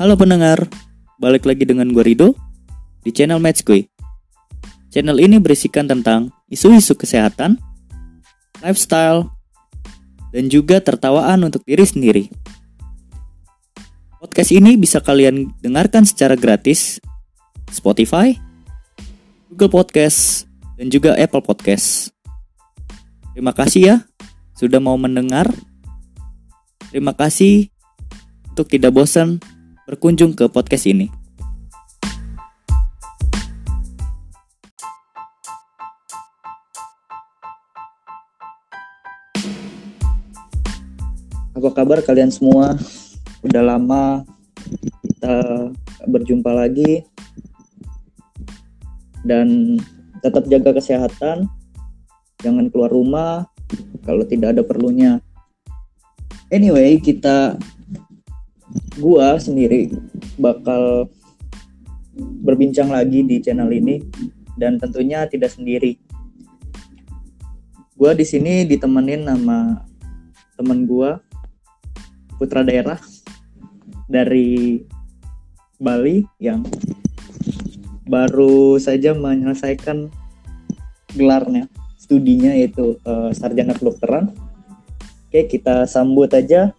Halo pendengar, balik lagi dengan gue Rido di channel Matchkuy. Channel ini berisikan tentang isu-isu kesehatan, lifestyle, dan juga tertawaan untuk diri sendiri. Podcast ini bisa kalian dengarkan secara gratis Spotify, Google Podcast, dan juga Apple Podcast. Terima kasih ya sudah mau mendengar. Terima kasih untuk tidak bosan berkunjung ke podcast ini. Apa kabar kalian semua? Udah lama kita berjumpa lagi dan tetap jaga kesehatan. Jangan keluar rumah kalau tidak ada perlunya. Anyway, kita gua sendiri bakal berbincang lagi di channel ini dan tentunya tidak sendiri. Gua di sini ditemenin sama temen gua putra daerah dari Bali yang baru saja menyelesaikan gelarnya studinya yaitu uh, sarjana kedokteran. Oke, kita sambut aja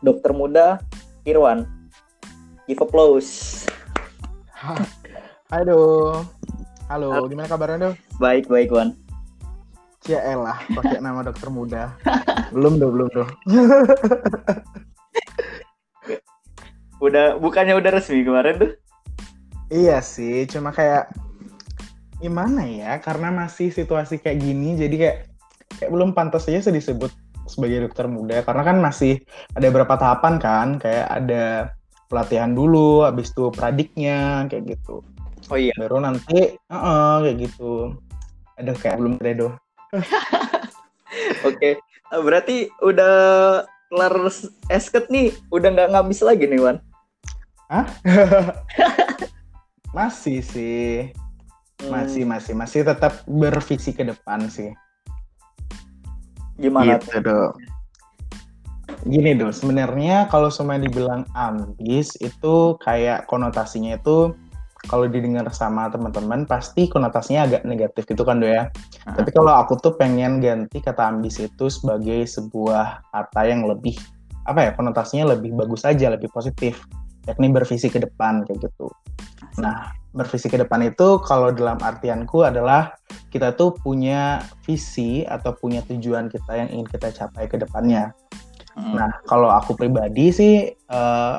dokter muda Irwan. Give applause. Aduh. Halo, gimana kabarnya, Dok? Baik, baik, Wan. Ya elah, pakai nama dokter muda. belum, Dok, belum, Dok. udah bukannya udah resmi kemarin tuh? Iya sih, cuma kayak gimana ya? Karena masih situasi kayak gini, jadi kayak kayak belum pantas aja sih disebut sebagai dokter muda karena kan masih ada beberapa tahapan kan kayak ada pelatihan dulu habis itu pradiknya kayak gitu oh iya baru nanti uh -uh, kayak gitu aduh kayak belum redo oke okay. berarti udah kelar esket nih udah nggak ngabis lagi nih Wan Hah? masih sih masih hmm. masih masih tetap bervisi ke depan sih Gimana gitu dong. Gini dong, sebenarnya kalau semuanya dibilang ambis itu kayak konotasinya itu kalau didengar sama teman-teman pasti konotasinya agak negatif gitu kan do ya. Hmm. Tapi kalau aku tuh pengen ganti kata ambis itu sebagai sebuah kata yang lebih apa ya konotasinya lebih bagus aja, lebih positif, yakni bervisi ke depan kayak gitu. Nah, bervisi ke depan itu kalau dalam artianku adalah kita tuh punya visi atau punya tujuan kita yang ingin kita capai ke depannya. Hmm. Nah, kalau aku pribadi sih uh,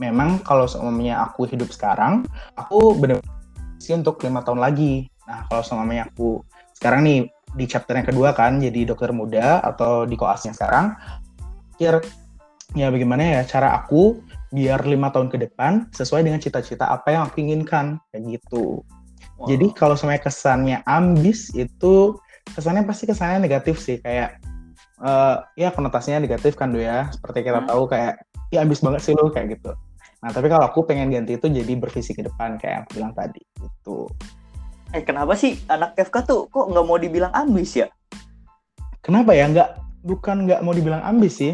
memang kalau semuanya aku hidup sekarang, aku benar sih untuk lima tahun lagi. Nah, kalau semuanya aku sekarang nih di chapter yang kedua kan jadi dokter muda atau di koasnya sekarang, kira ya bagaimana ya cara aku biar lima tahun ke depan sesuai dengan cita-cita apa yang aku inginkan kayak gitu. Wow. Jadi kalau semuanya kesannya ambis itu kesannya pasti kesannya negatif sih kayak uh, ya konotasinya negatif kan do ya seperti kita hmm. tahu kayak ya ambis banget sih lo kayak gitu. Nah tapi kalau aku pengen ganti itu jadi bervisi ke depan kayak yang aku bilang tadi itu. Eh kenapa sih anak FK tuh kok nggak mau dibilang ambis ya? Kenapa ya nggak bukan nggak mau dibilang ambis sih.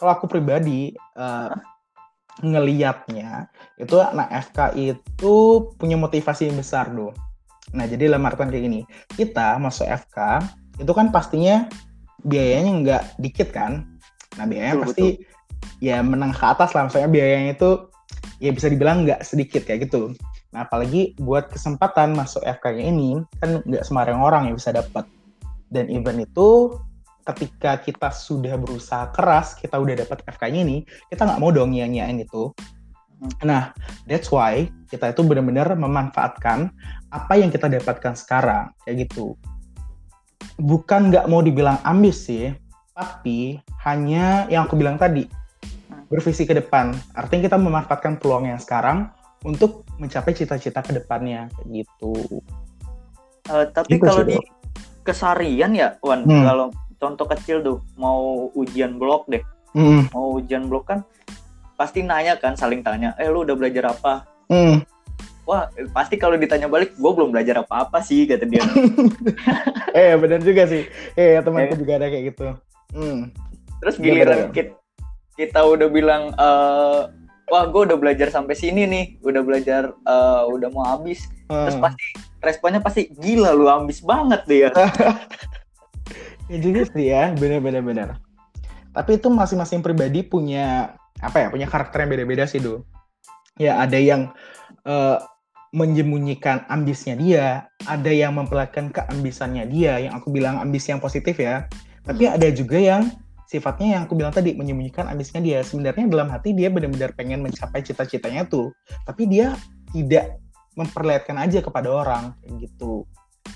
Kalau aku pribadi uh, ngeliatnya itu anak FK itu punya motivasi yang besar dong. Nah jadi dalam artian kayak gini, kita masuk FK itu kan pastinya biayanya nggak dikit kan. Nah biayanya betul, pasti betul. ya menang ke atas lah, maksudnya biayanya itu ya bisa dibilang nggak sedikit kayak gitu. Nah apalagi buat kesempatan masuk FK-nya ini kan nggak sembarang orang yang bisa dapat. Dan event itu ketika kita sudah berusaha keras, kita udah dapat FK-nya ini, kita nggak mau dong nyanyain itu. Nah, that's why kita itu benar-benar memanfaatkan apa yang kita dapatkan sekarang, kayak gitu. Bukan nggak mau dibilang ambis sih, tapi hanya yang aku bilang tadi, bervisi ke depan. Artinya kita memanfaatkan peluang yang sekarang untuk mencapai cita-cita ke depannya, kayak gitu. Uh, tapi gitu kalau di kesarian ya, Wan, hmm. kalau contoh kecil tuh mau ujian blok deh mm. mau ujian blok kan pasti nanya kan saling tanya eh lu udah belajar apa mm. wah pasti kalau ditanya balik gue belum belajar apa apa sih kata dia eh benar juga sih eh temanku eh. juga ada kayak gitu mm. terus giliran kita kita udah bilang uh, wah gue udah belajar sampai sini nih udah belajar uh, udah mau habis hmm. terus pasti responnya pasti gila lu ambis banget deh ya ya juga sih ya bener-bener bener tapi itu masing-masing pribadi punya apa ya punya karakter yang beda-beda sih do ya ada yang uh, menyembunyikan ambisnya dia ada yang memperlihatkan keambisannya dia yang aku bilang ambisi yang positif ya. Tapi ada juga yang sifatnya yang aku bilang tadi menyembunyikan ambisnya dia. Sebenarnya dalam hati dia benar-benar pengen mencapai cita-citanya tuh. Tapi dia tidak memperlihatkan aja kepada orang gitu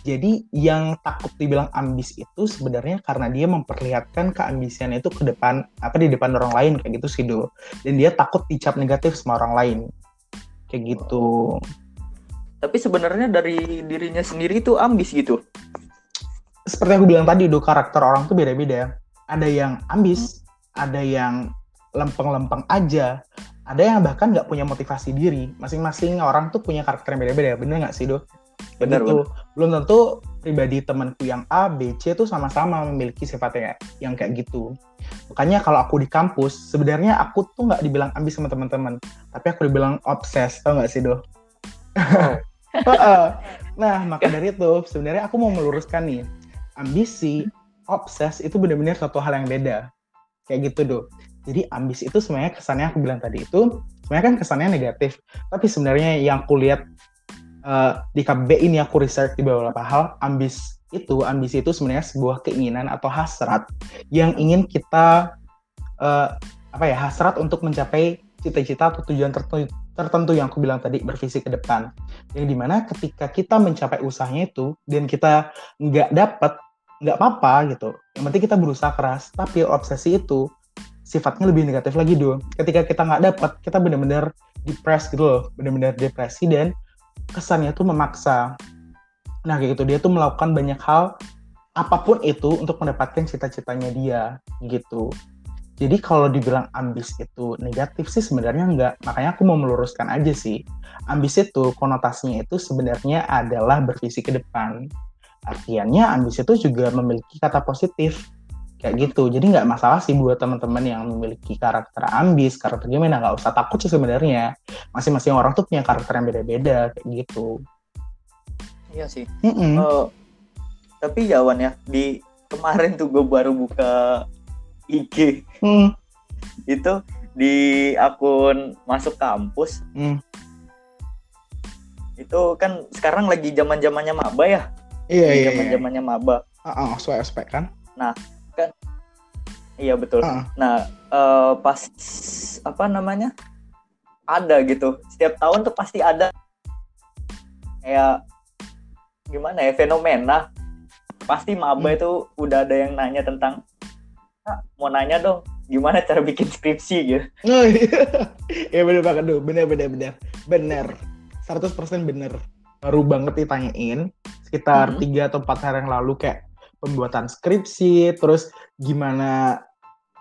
jadi yang takut dibilang ambis itu sebenarnya karena dia memperlihatkan keambisiannya itu ke depan apa di depan orang lain kayak gitu sih do dan dia takut dicap negatif sama orang lain. Kayak gitu. Tapi sebenarnya dari dirinya sendiri itu ambis gitu? Seperti yang aku bilang tadi do karakter orang tuh beda-beda. Ada yang ambis, ada yang lempeng-lempeng aja, ada yang bahkan nggak punya motivasi diri. Masing-masing orang tuh punya karakter yang beda-beda, bener nggak sih, Do? Bener, gitu. Belum tentu pribadi temanku yang A, B, C tuh sama-sama memiliki sifatnya yang kayak gitu. Makanya kalau aku di kampus, sebenarnya aku tuh nggak dibilang ambis sama teman-teman, tapi aku dibilang obses, tau nggak sih, Do? Oh. nah, maka dari itu, sebenarnya aku mau meluruskan nih, ambisi obses itu benar-benar satu hal yang beda. Kayak gitu, Do. Jadi ambis itu sebenarnya kesannya aku bilang tadi itu sebenarnya kan kesannya negatif. Tapi sebenarnya yang aku lihat uh, di KB ini aku research di beberapa hal, ambis itu, ambisi itu sebenarnya sebuah keinginan atau hasrat yang ingin kita uh, apa ya, hasrat untuk mencapai cita-cita atau tujuan tertentu tertentu yang aku bilang tadi bervisi ke depan yang di mana ketika kita mencapai usahanya itu dan kita nggak dapat nggak apa-apa gitu. Yang penting kita berusaha keras. Tapi obsesi itu sifatnya lebih negatif lagi dulu. Ketika kita nggak dapat, kita benar-benar depres gitu loh, benar-benar depresi dan kesannya tuh memaksa. Nah kayak gitu dia tuh melakukan banyak hal apa pun itu untuk mendapatkan cita-citanya dia gitu. Jadi kalau dibilang ambis itu negatif sih sebenarnya enggak. Makanya aku mau meluruskan aja sih. Ambis itu konotasinya itu sebenarnya adalah bervisi ke depan. Artiannya ambisi itu juga memiliki kata positif kayak gitu. Jadi nggak masalah sih buat teman-teman yang memiliki karakter ambis, karakter gimana nggak usah takut sih sebenarnya. Masing-masing orang tuh punya karakter yang beda-beda kayak gitu. Iya sih. Mm -mm. Uh, tapi jawan ya di kemarin tuh gue baru buka IG. Mm. Itu di akun masuk kampus. Mm. Itu kan sekarang lagi zaman zamannya maba ya Iya iya. Zaman zamannya iya. maba. Ah, uh, uh, ospek ospek kan? Nah. Iya betul. Uh. Nah uh, pas apa namanya ada gitu. Setiap tahun tuh pasti ada kayak gimana ya fenomena. Pasti maba hmm. itu udah ada yang nanya tentang ah, mau nanya dong gimana cara bikin skripsi gitu. Oh, iya. ya bener banget tuh, bener bener bener bener, 100% bener. Baru banget ditanyain, sekitar mm-hmm. tiga -hmm. atau empat hari yang lalu kayak pembuatan skripsi, terus gimana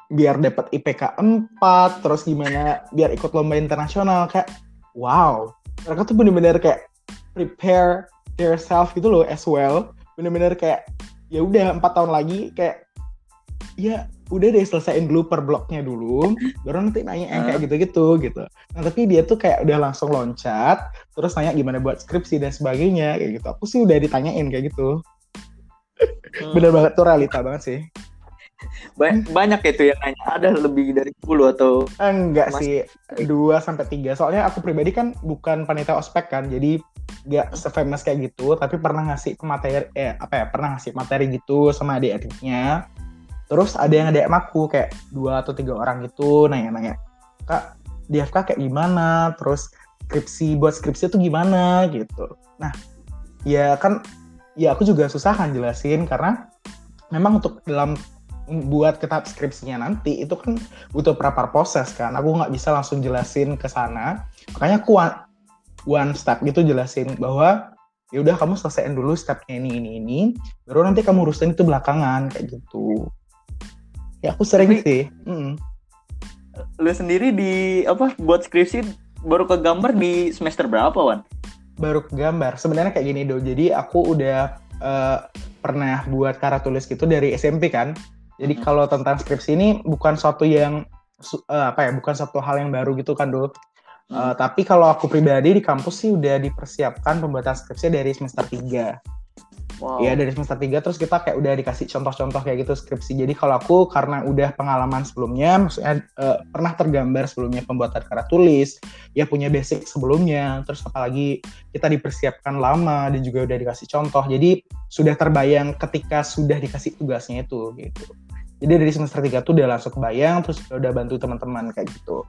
biar dapat IPK 4, terus gimana biar ikut lomba internasional kayak wow. Mereka tuh bener-bener kayak prepare yourself gitu loh as well. Bener-bener kayak ya udah empat tahun lagi kayak ya udah deh selesaiin dulu per bloknya dulu baru nanti nanya yang kayak gitu-gitu gitu nah tapi dia tuh kayak udah langsung loncat terus nanya gimana buat skripsi dan sebagainya kayak gitu aku sih udah ditanyain kayak gitu hmm. bener banget tuh realita banget sih. Banyak itu yang nanya ada lebih dari 10 atau enggak mas... sih dua sampai tiga. Soalnya aku pribadi kan bukan panitia ospek kan jadi nggak sefamous kayak gitu tapi pernah ngasih materi eh apa ya pernah ngasih materi gitu sama adik-adiknya. Terus ada yang DM aku kayak dua atau tiga orang gitu nanya-nanya kak di FK kayak gimana? Terus skripsi buat skripsi itu gimana? Gitu. Nah ya kan ya aku juga susah kan jelasin karena memang untuk dalam buat kitab skripsinya nanti itu kan butuh beberapa proses kan aku nggak bisa langsung jelasin ke sana makanya aku one, one step gitu jelasin bahwa ya udah kamu selesaiin dulu stepnya ini ini ini baru nanti kamu urusin itu belakangan kayak gitu Ya aku sering Tapi, sih. Mm. Lu sendiri di apa buat skripsi baru ke gambar di semester berapa, Wan? Baru gambar. Sebenarnya kayak gini, Do. Jadi aku udah uh, pernah buat karya tulis gitu dari SMP kan. Jadi hmm. kalau tentang skripsi ini bukan suatu yang uh, apa ya bukan satu hal yang baru gitu kan do Uh, tapi kalau aku pribadi di kampus sih udah dipersiapkan pembuatan skripsi dari semester 3. Wow. Ya dari semester 3 terus kita kayak udah dikasih contoh-contoh kayak gitu skripsi. Jadi kalau aku karena udah pengalaman sebelumnya, maksudnya uh, pernah tergambar sebelumnya pembuatan karya tulis, ya punya basic sebelumnya, terus apalagi kita dipersiapkan lama dan juga udah dikasih contoh. Jadi sudah terbayang ketika sudah dikasih tugasnya itu gitu. Jadi dari semester 3 tuh udah langsung kebayang, terus udah bantu teman-teman kayak gitu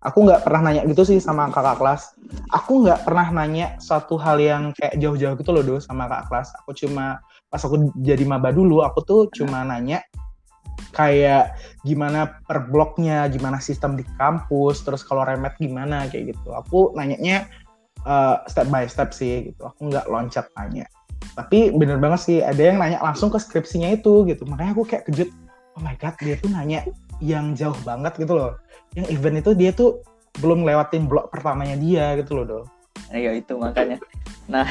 aku nggak pernah nanya gitu sih sama kakak kelas. Aku nggak pernah nanya suatu hal yang kayak jauh-jauh gitu loh do sama kakak kelas. Aku cuma pas aku jadi maba dulu aku tuh cuma nanya kayak gimana per bloknya gimana sistem di kampus terus kalau remet gimana kayak gitu. Aku nanyanya uh, step by step sih gitu. Aku nggak loncat nanya. Tapi bener banget sih ada yang nanya langsung ke skripsinya itu gitu. Makanya aku kayak kejut. Oh my god dia tuh nanya yang jauh banget gitu loh. Yang event itu dia tuh belum lewatin blok pertamanya dia gitu loh do iya itu makanya. Nah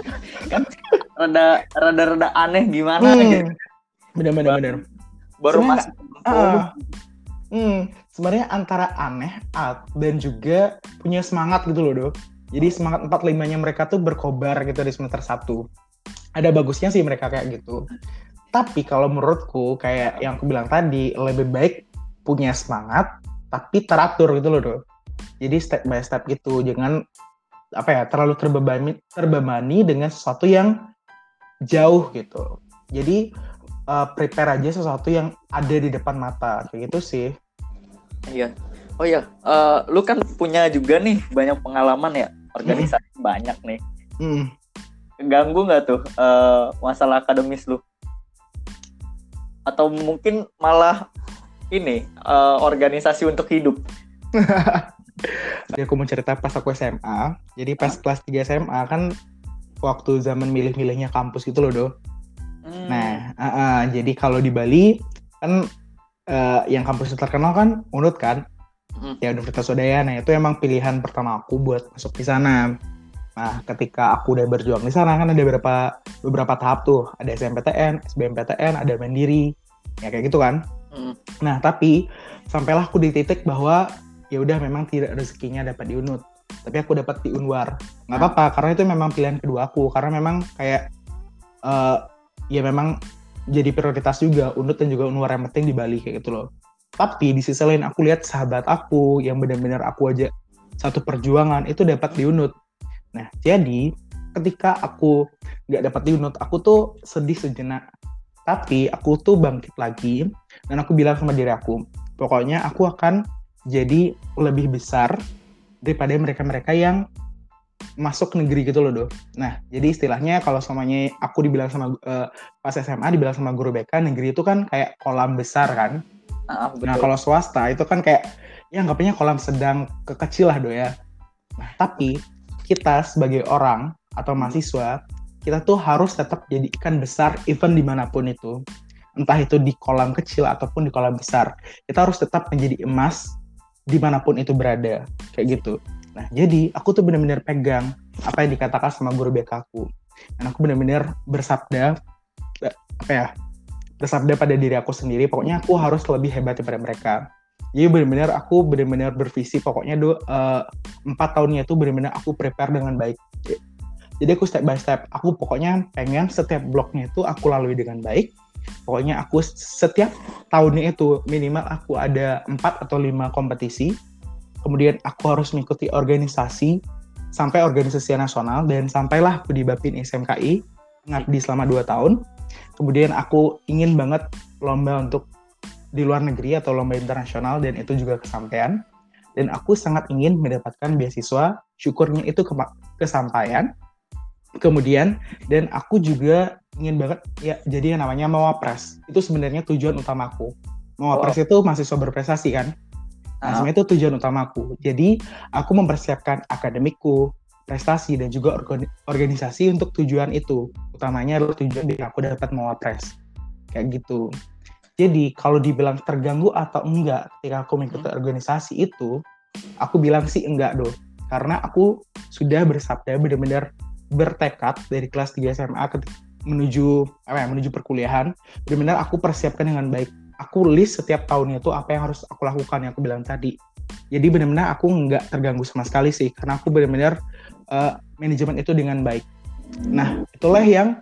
kan rada rada rada aneh gimana hmm. gitu. Bener bener bener baru pas uh, hmm, sebenarnya antara aneh dan juga punya semangat gitu loh do jadi semangat empat limanya mereka tuh berkobar gitu di semester satu. Ada bagusnya sih mereka kayak gitu. Tapi kalau menurutku kayak yang aku bilang tadi lebih baik punya semangat tapi teratur gitu loh do. Jadi step by step gitu, jangan apa ya terlalu terbebani terbebani dengan sesuatu yang jauh gitu. Jadi uh, prepare aja sesuatu yang ada di depan mata kayak gitu sih. Iya. Oh ya, uh, lu kan punya juga nih banyak pengalaman ya organisasi hmm. banyak nih. Hmm. Ganggu nggak tuh uh, masalah akademis lu? Atau mungkin malah ini uh, organisasi untuk hidup. Jadi aku mau cerita pas aku SMA. Jadi pas ah. kelas 3 SMA kan waktu zaman milih-milihnya kampus gitu loh, Do. Hmm. Nah, uh, uh, jadi kalau di Bali kan uh, yang kampus terkenal kan Unut kan? Hmm. Ya Universitas Udayana itu emang pilihan pertama aku buat masuk di sana. Nah, ketika aku udah berjuang di sana kan ada beberapa beberapa tahap tuh, ada SMPTN, SBMPTN, ada mandiri, ya kayak gitu kan. Hmm. Nah, tapi sampailah aku di titik bahwa ya udah memang tidak rezekinya dapat di Unut. Tapi aku dapat di Unwar. Nggak hmm. apa-apa, karena itu memang pilihan kedua aku. Karena memang kayak uh, ya memang jadi prioritas juga Unut dan juga Unwar yang penting di Bali kayak gitu loh. Tapi di sisi lain aku lihat sahabat aku yang benar-benar aku aja satu perjuangan itu dapat di Unut. Nah, jadi ketika aku nggak dapat di Unut, aku tuh sedih sejenak tapi aku tuh bangkit lagi dan aku bilang sama diri aku, pokoknya aku akan jadi lebih besar daripada mereka-mereka yang masuk negeri gitu loh, Do. Nah, jadi istilahnya kalau semuanya aku dibilang sama uh, pas SMA dibilang sama guru BK, negeri itu kan kayak kolam besar kan. Ah, nah, kalau swasta itu kan kayak ya anggapnya kolam sedang kekecil lah, Do ya. Nah, tapi kita sebagai orang atau mahasiswa kita tuh harus tetap jadi ikan besar even di mana pun itu. Entah itu di kolam kecil ataupun di kolam besar. Kita harus tetap menjadi emas di mana pun itu berada. Kayak gitu. Nah jadi aku tuh benar-benar pegang apa yang dikatakan sama guru BK aku. Dan aku benar-benar bersabda apa ya bersabda pada diri aku sendiri pokoknya aku harus lebih hebat daripada mereka. Jadi benar-benar aku benar-benar bervisi pokoknya do uh, empat tahunnya itu benar-benar aku prepare dengan baik jadi aku step by step. Aku pokoknya pengen setiap bloknya itu aku lalui dengan baik. Pokoknya aku setiap tahunnya itu minimal aku ada empat atau lima kompetisi. Kemudian aku harus mengikuti organisasi sampai organisasi nasional dan sampailah aku di Bapin SMKI ngabdi selama dua tahun. Kemudian aku ingin banget lomba untuk di luar negeri atau lomba internasional dan itu juga kesampaian. Dan aku sangat ingin mendapatkan beasiswa. Syukurnya itu ke kesampaian kemudian dan aku juga ingin banget ya jadi yang namanya mawapres itu sebenarnya tujuan utamaku mawapres oh. itu mahasiswa berprestasi kan? Nah uh. itu tujuan utamaku jadi aku mempersiapkan akademikku prestasi dan juga organisasi untuk tujuan itu. Utamanya adalah tujuan biar aku dapat mawapres kayak gitu. Jadi kalau dibilang terganggu atau enggak ketika aku mengikuti hmm. organisasi itu aku bilang sih enggak dong karena aku sudah bersabda benar-benar bertekad dari kelas 3 SMA ke menuju ya, menuju perkuliahan benar-benar aku persiapkan dengan baik aku list setiap tahunnya itu apa yang harus aku lakukan yang aku bilang tadi jadi benar-benar aku nggak terganggu sama sekali sih karena aku benar-benar uh, manajemen itu dengan baik nah itulah yang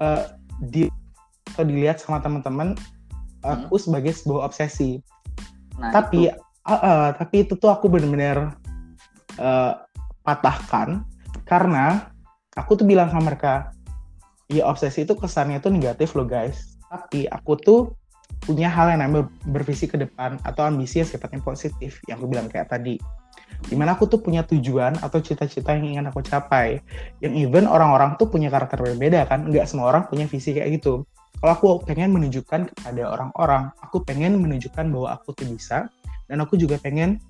uh, di atau dilihat sama teman-teman aku hmm. sebagai sebuah obsesi nah, tapi itu. Uh, uh, tapi itu tuh aku benar-benar uh, patahkan karena aku tuh bilang sama mereka ya obsesi itu kesannya tuh negatif loh guys. Tapi aku tuh punya hal yang namanya bervisi ke depan atau ambisi yang sifatnya positif yang aku bilang kayak tadi. Di mana aku tuh punya tujuan atau cita-cita yang ingin aku capai. Yang even orang-orang tuh punya karakter berbeda kan? Nggak semua orang punya visi kayak gitu. Kalau aku pengen menunjukkan kepada orang-orang aku pengen menunjukkan bahwa aku tuh bisa dan aku juga pengen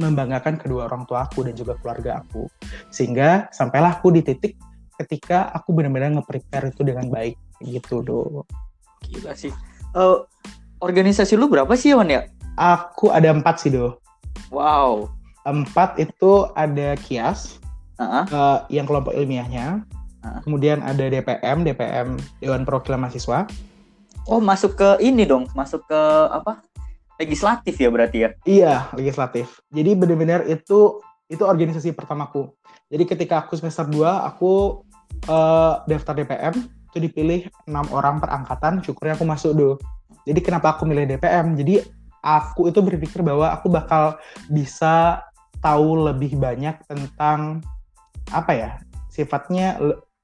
membanggakan kedua orang tua aku dan juga keluarga aku. Sehingga sampailah aku di titik ketika aku benar-benar nge-prepare itu dengan baik gitu do. Gila sih. Uh, organisasi lu berapa sih Wan ya? Aku ada empat sih do. Wow. Empat itu ada kias, uh-huh. uh, yang kelompok ilmiahnya. Uh-huh. Kemudian ada DPM, DPM Dewan Perwakilan Mahasiswa. Oh masuk ke ini dong, masuk ke apa? Legislatif ya berarti ya? Iya, legislatif. Jadi benar-benar itu itu organisasi pertamaku. Jadi ketika aku semester 2, aku uh, daftar DPM, itu dipilih enam orang per angkatan, syukurnya aku masuk dulu. Jadi kenapa aku milih DPM? Jadi aku itu berpikir bahwa aku bakal bisa tahu lebih banyak tentang apa ya sifatnya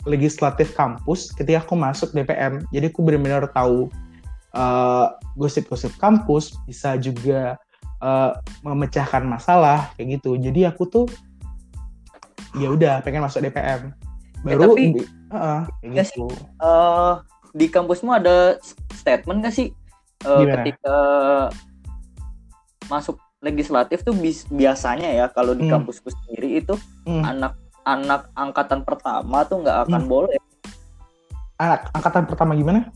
legislatif kampus ketika aku masuk DPM. Jadi aku benar-benar tahu uh, gosip-gosip kampus, bisa juga uh, memecahkan masalah kayak gitu. Jadi aku tuh ya udah pengen masuk DPM. Eh, Baru ya, tapi, uh, kayak gitu. Sih, uh, di kampusmu ada statement gak sih uh, ketika masuk legislatif tuh biasanya ya kalau di hmm. kampusku sendiri itu hmm. anak anak angkatan pertama tuh nggak akan hmm. boleh. Anak angkatan pertama gimana?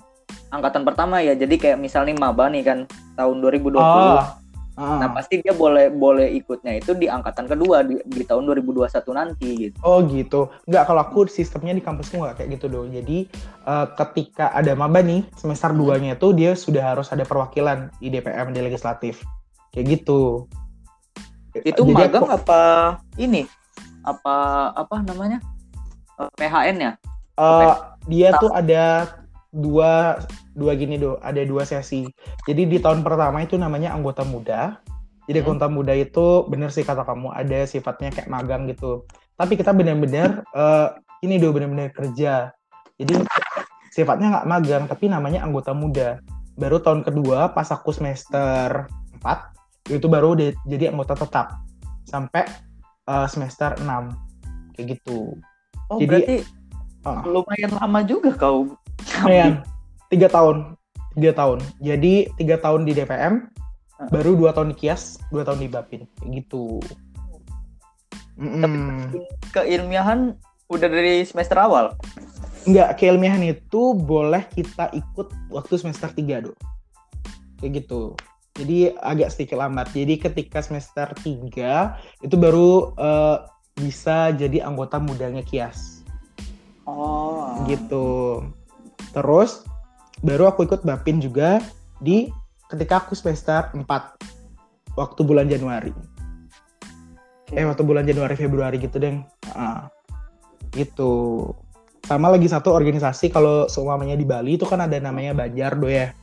Angkatan pertama ya jadi kayak misalnya maba nih kan tahun 2020 oh. Ah. Nah pasti dia boleh boleh ikutnya itu di angkatan kedua di, di tahun 2021 nanti gitu. Oh gitu. Enggak kalau aku sistemnya di kampusku nggak kayak gitu dong. Jadi uh, ketika ada maba nih semester hmm. duanya itu dia sudah harus ada perwakilan di DPM di legislatif. Kayak gitu. Itu Jadi magang aku, apa ini? Apa apa namanya? Uh, PHN ya? Uh, dia tuh ada dua dua gini do ada dua sesi. Jadi di tahun pertama itu namanya anggota muda. Jadi hmm. anggota muda itu bener sih kata kamu ada sifatnya kayak magang gitu. Tapi kita benar-benar uh, ini do benar-benar kerja. Jadi sifatnya nggak magang tapi namanya anggota muda. Baru tahun kedua pas aku semester 4 itu baru jadi anggota tetap. Sampai uh, semester 6 kayak gitu. Oh jadi, berarti uh, lumayan lama juga kau Lumayan. Tiga tahun. Tiga tahun. Jadi tiga tahun di DPM, uh. baru dua tahun di Kias, dua tahun di Bapin. Gitu. Mm Tapi keilmiahan udah dari semester awal? Enggak, keilmiahan itu boleh kita ikut waktu semester tiga do. Kayak gitu. Jadi agak sedikit lambat. Jadi ketika semester tiga itu baru uh, bisa jadi anggota mudanya Kias. Oh. Gitu. Terus baru aku ikut Bapin juga di ketika aku semester 4 waktu bulan Januari. Okay. Eh waktu bulan Januari Februari gitu deh. Uh, gitu. Sama lagi satu organisasi kalau seumpamanya di Bali itu kan ada namanya Banjar do ya.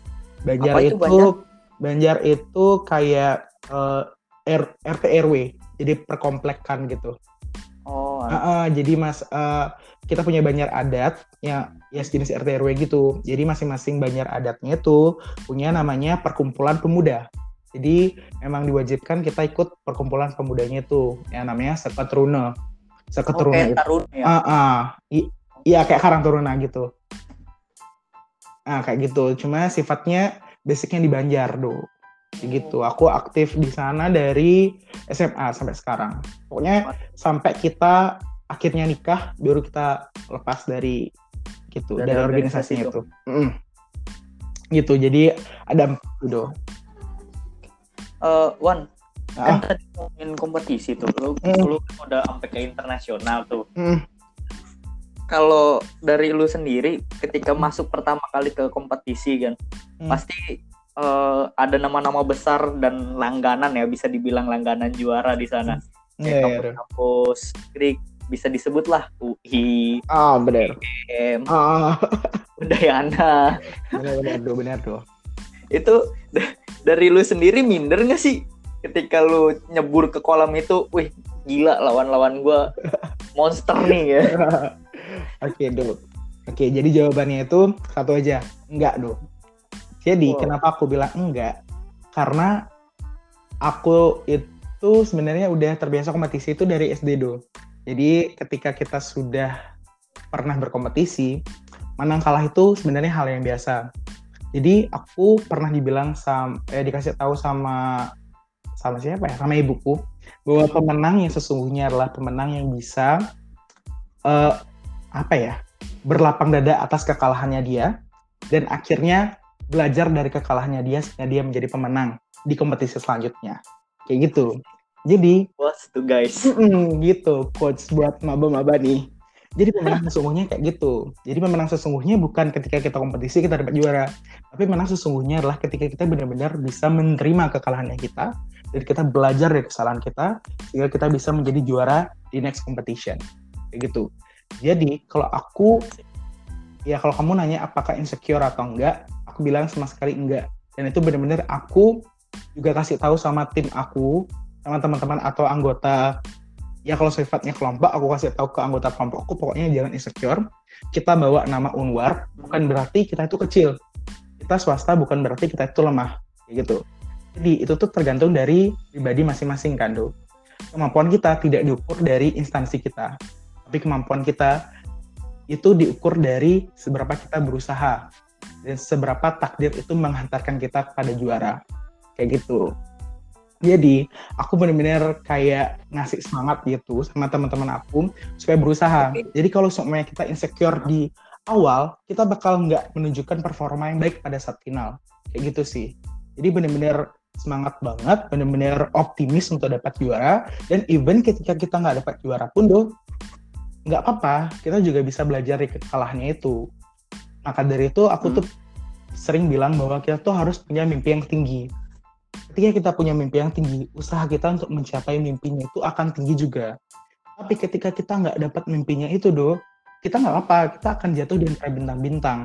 Banjar itu, itu Banjar? Banjar itu kayak uh, R, RT RW, jadi perkomplekan gitu. Oh. Uh, uh, jadi mas uh, kita punya banyak adat ya ya sejenis RT RW gitu. Jadi masing-masing banyak adatnya itu punya namanya perkumpulan pemuda. Jadi memang diwajibkan kita ikut perkumpulan pemudanya itu yang namanya Seketruna. Seketruna oh, itu. ya. Uh, uh, iya kayak Karang Taruna gitu. Nah, kayak gitu. Cuma sifatnya basicnya di Banjar, do gitu. Aku aktif di sana dari SMA sampai sekarang. Pokoknya sampai kita akhirnya nikah baru kita lepas dari gitu dari, dari organisasinya itu. itu. Mm. Gitu. Jadi ada gitu. Uh, Wan, ah. kan tadi ngomongin kompetisi tuh. Lu, mm. lu udah sampai ke internasional tuh. Mm. Kalau dari lu sendiri ketika masuk pertama kali ke kompetisi kan, mm. pasti uh, ada nama-nama besar dan langganan ya bisa dibilang langganan juara di sana. Kayak iya, iya. kampus Greek bisa disebut lah UI, Ah, benar. M, Ah, Udayana. benar benar tuh, benar tuh. Itu da- dari lu sendiri minder gak sih ketika lu nyebur ke kolam itu? Wih, gila lawan-lawan gua monster nih ya. Oke, Do. Oke, jadi jawabannya itu satu aja. Enggak, Do. Jadi, Wow. kenapa aku bilang enggak? Karena aku itu sebenarnya udah terbiasa kompetisi itu dari SD, Do. Jadi, ketika kita sudah pernah berkompetisi, menang kalah itu sebenarnya hal yang biasa. Jadi, aku pernah dibilang sama eh, dikasih tahu sama sama siapa ya? Sama ibuku bahwa pemenang yang sesungguhnya adalah pemenang yang bisa eh, apa ya berlapang dada atas kekalahannya dia dan akhirnya belajar dari kekalahannya dia sehingga dia menjadi pemenang di kompetisi selanjutnya. Kayak gitu. Jadi What's tuh guys? mm, gitu coach buat maba-maba nih. Jadi pemenang sesungguhnya kayak gitu. Jadi pemenang sesungguhnya bukan ketika kita kompetisi kita dapat juara. Tapi pemenang sesungguhnya adalah ketika kita benar-benar bisa menerima kekalahannya kita dan kita belajar dari kesalahan kita sehingga kita bisa menjadi juara di next competition. Kayak gitu. Jadi kalau aku ya kalau kamu nanya apakah insecure atau enggak aku bilang sama sekali enggak. Dan itu benar-benar aku juga kasih tahu sama tim aku sama teman-teman atau anggota ya kalau sifatnya kelompok aku kasih tahu ke anggota kelompokku pokoknya jangan insecure kita bawa nama Unwar bukan berarti kita itu kecil. Kita swasta bukan berarti kita itu lemah gitu. Jadi itu tuh tergantung dari pribadi masing-masing kan Do. kemampuan kita tidak diukur dari instansi kita tapi kemampuan kita itu diukur dari seberapa kita berusaha seberapa takdir itu menghantarkan kita pada juara. Kayak gitu. Jadi aku benar-benar kayak ngasih semangat gitu sama teman-teman aku supaya berusaha. Jadi kalau semuanya kita insecure di awal kita bakal nggak menunjukkan performa yang baik pada saat final. Kayak gitu sih. Jadi benar-benar semangat banget benar-benar optimis untuk dapat juara. Dan even ketika kita nggak dapat juara pun doh nggak apa-apa. Kita juga bisa belajar dari kekalahannya itu maka dari itu aku tuh sering bilang bahwa kita tuh harus punya mimpi yang tinggi. Ketika kita punya mimpi yang tinggi usaha kita untuk mencapai mimpinya itu akan tinggi juga. Tapi ketika kita nggak dapat mimpinya itu do kita nggak apa kita akan jatuh di antara bintang-bintang.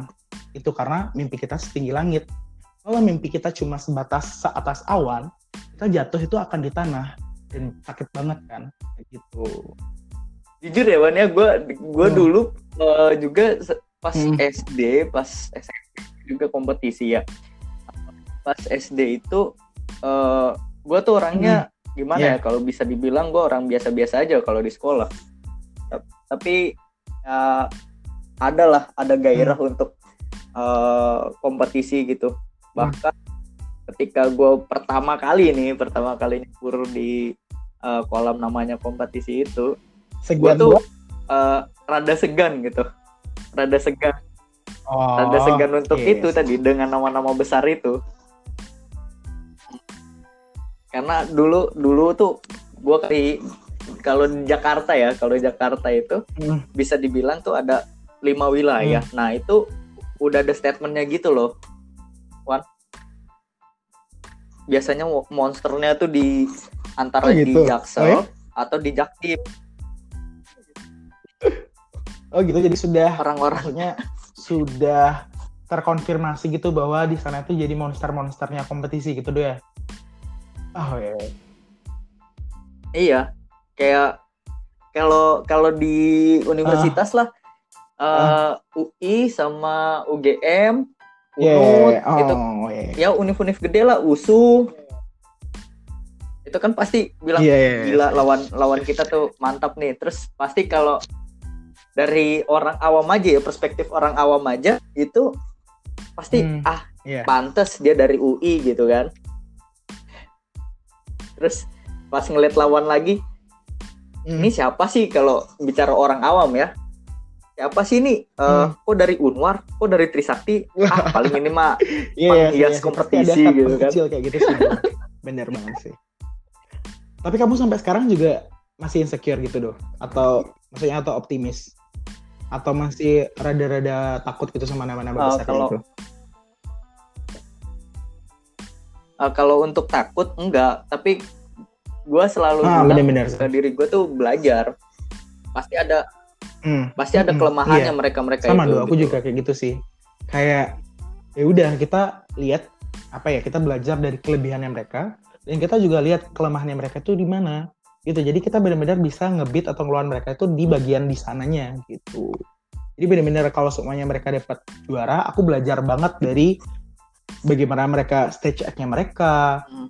Itu karena mimpi kita setinggi langit. Kalau mimpi kita cuma sebatas seatas awan kita jatuh itu akan di tanah dan sakit banget kan gitu. Jujur ya Wan ya, gue gue Hmm. dulu eh, juga pas Hmm. SD, pas SMP juga kompetisi ya. Pas SD itu eh gue tuh orangnya gimana Iya. ya kalau bisa dibilang gue orang biasa-biasa aja kalau di sekolah. Ta- Tapi ya ada lah, ada gairah Hmm. untuk eh, kompetisi gitu. Bahkan ketika gue pertama kali nih, pertama kali nyebur di eh, kolam namanya kompetisi itu, gue tuh eh, rada segan gitu rada segan oh, rada segan untuk yes. itu tadi dengan nama-nama besar itu karena dulu dulu tuh gue kali kalau di Jakarta ya kalau di Jakarta itu Hmm. bisa dibilang tuh ada lima wilayah nah itu udah ada statementnya gitu loh Wan biasanya mo- monsternya tuh di antara Oh, di gitu. Jaksel Oh, ya? atau di Jaktim oh gitu jadi sudah orang-orang maksudnya sudah terkonfirmasi gitu bahwa di sana itu jadi monster-monsternya kompetisi gitu doh ya. Oh ya. Iya, kayak kalau kalau di universitas lah eh, UI sama UGM, Yeah, UNUD, oh, itu yeah. ya univ-univ gede lah, USU. Itu kan pasti bilang Iya, iya, iya. gila lawan lawan kita tuh mantap nih. Terus pasti kalau dari orang awam aja ya, perspektif orang awam aja itu pasti Hmm, ah Iya. pantes dia dari UI gitu kan. Terus pas ngeliat lawan lagi, Hmm. ini siapa sih kalau bicara orang awam ya? Siapa sih ini? Hmm. Kok dari Unwar? Kok dari Trisakti? Ah, paling ini mah Iya, penghias iya, iya. kompetisi Pasti ada gitu kan. kecil kayak gitu sih. Bener banget sih. Tapi kamu sampai sekarang juga masih insecure gitu doh? Atau maksudnya atau optimis? Atau masih rada-rada takut gitu sama nama-nama besar kalau- itu? uh, kalau untuk takut enggak tapi gue selalu Ah, bilang bener-bener. ke diri gue tuh belajar pasti ada Hmm. pasti ada Hmm, kelemahannya iya. mereka mereka sama itu aku gitu. juga kayak gitu sih kayak ya udah kita lihat apa ya kita belajar dari kelebihannya mereka dan kita juga lihat kelemahannya mereka itu di mana gitu jadi kita benar-benar bisa ngebit atau ngeluarin mereka itu di bagian di sananya gitu jadi benar-benar kalau semuanya mereka dapat juara aku belajar banget dari bagaimana mereka stage act-nya mereka Hmm.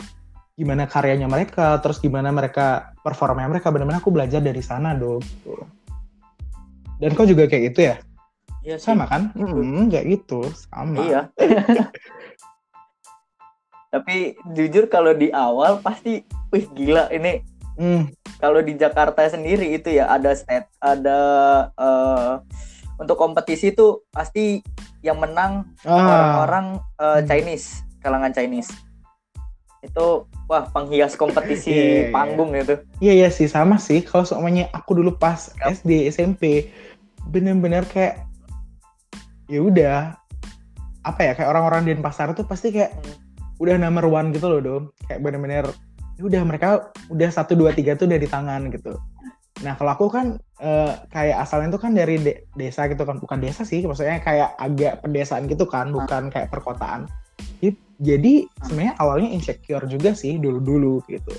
gimana karyanya mereka terus gimana mereka performanya mereka benar-benar aku belajar dari sana dong gitu. dan kau juga kayak gitu ya Iya sih. sama kan? Hmm, kayak gitu, sama. Iya. Tapi jujur kalau di awal pasti, wih gila ini Hmm, kalau di Jakarta sendiri itu ya ada stat, ada eh, untuk kompetisi itu pasti yang menang ah, orang-orang eh, Hmm. Chinese, kalangan Chinese. Itu wah penghias kompetisi Iya, iya, iya. panggung itu. iya iya sih sama sih. Kalau semuanya aku dulu pas Yap. SD SMP bener-bener kayak ya udah apa ya kayak orang-orang di pasar tuh pasti kayak Hmm. udah number one gitu loh dong. Kayak bener-bener ya udah mereka udah satu dua tiga tuh udah di tangan gitu. Nah kalau aku kan eh, kayak asalnya tuh kan dari de- desa gitu kan bukan desa sih maksudnya kayak agak pedesaan gitu kan bukan kayak perkotaan. Jadi- sebenarnya awalnya insecure juga sih dulu-dulu gitu.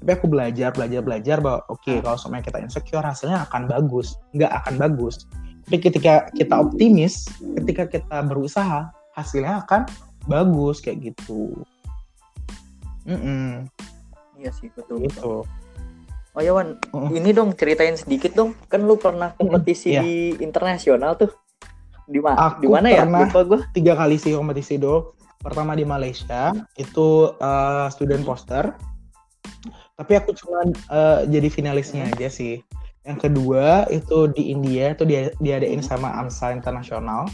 Tapi aku belajar belajar belajar bahwa oke kalau semuanya kita insecure hasilnya akan bagus, nggak akan bagus. Tapi ketika kita optimis, ketika kita berusaha hasilnya akan bagus kayak gitu. Mm-mm, Iya sih betul. gitu. Oh ya Wan, Oh. ini dong ceritain sedikit dong. Kan lu pernah kompetisi Iya. di internasional tuh. Di mana? Di mana ya? Lupa gua. tiga kali sih kompetisi do. Pertama di Malaysia itu eh, student poster. Tapi aku cuma eh, jadi finalisnya aja sih. Yang kedua itu di India itu dia diadain sama AMSA Internasional.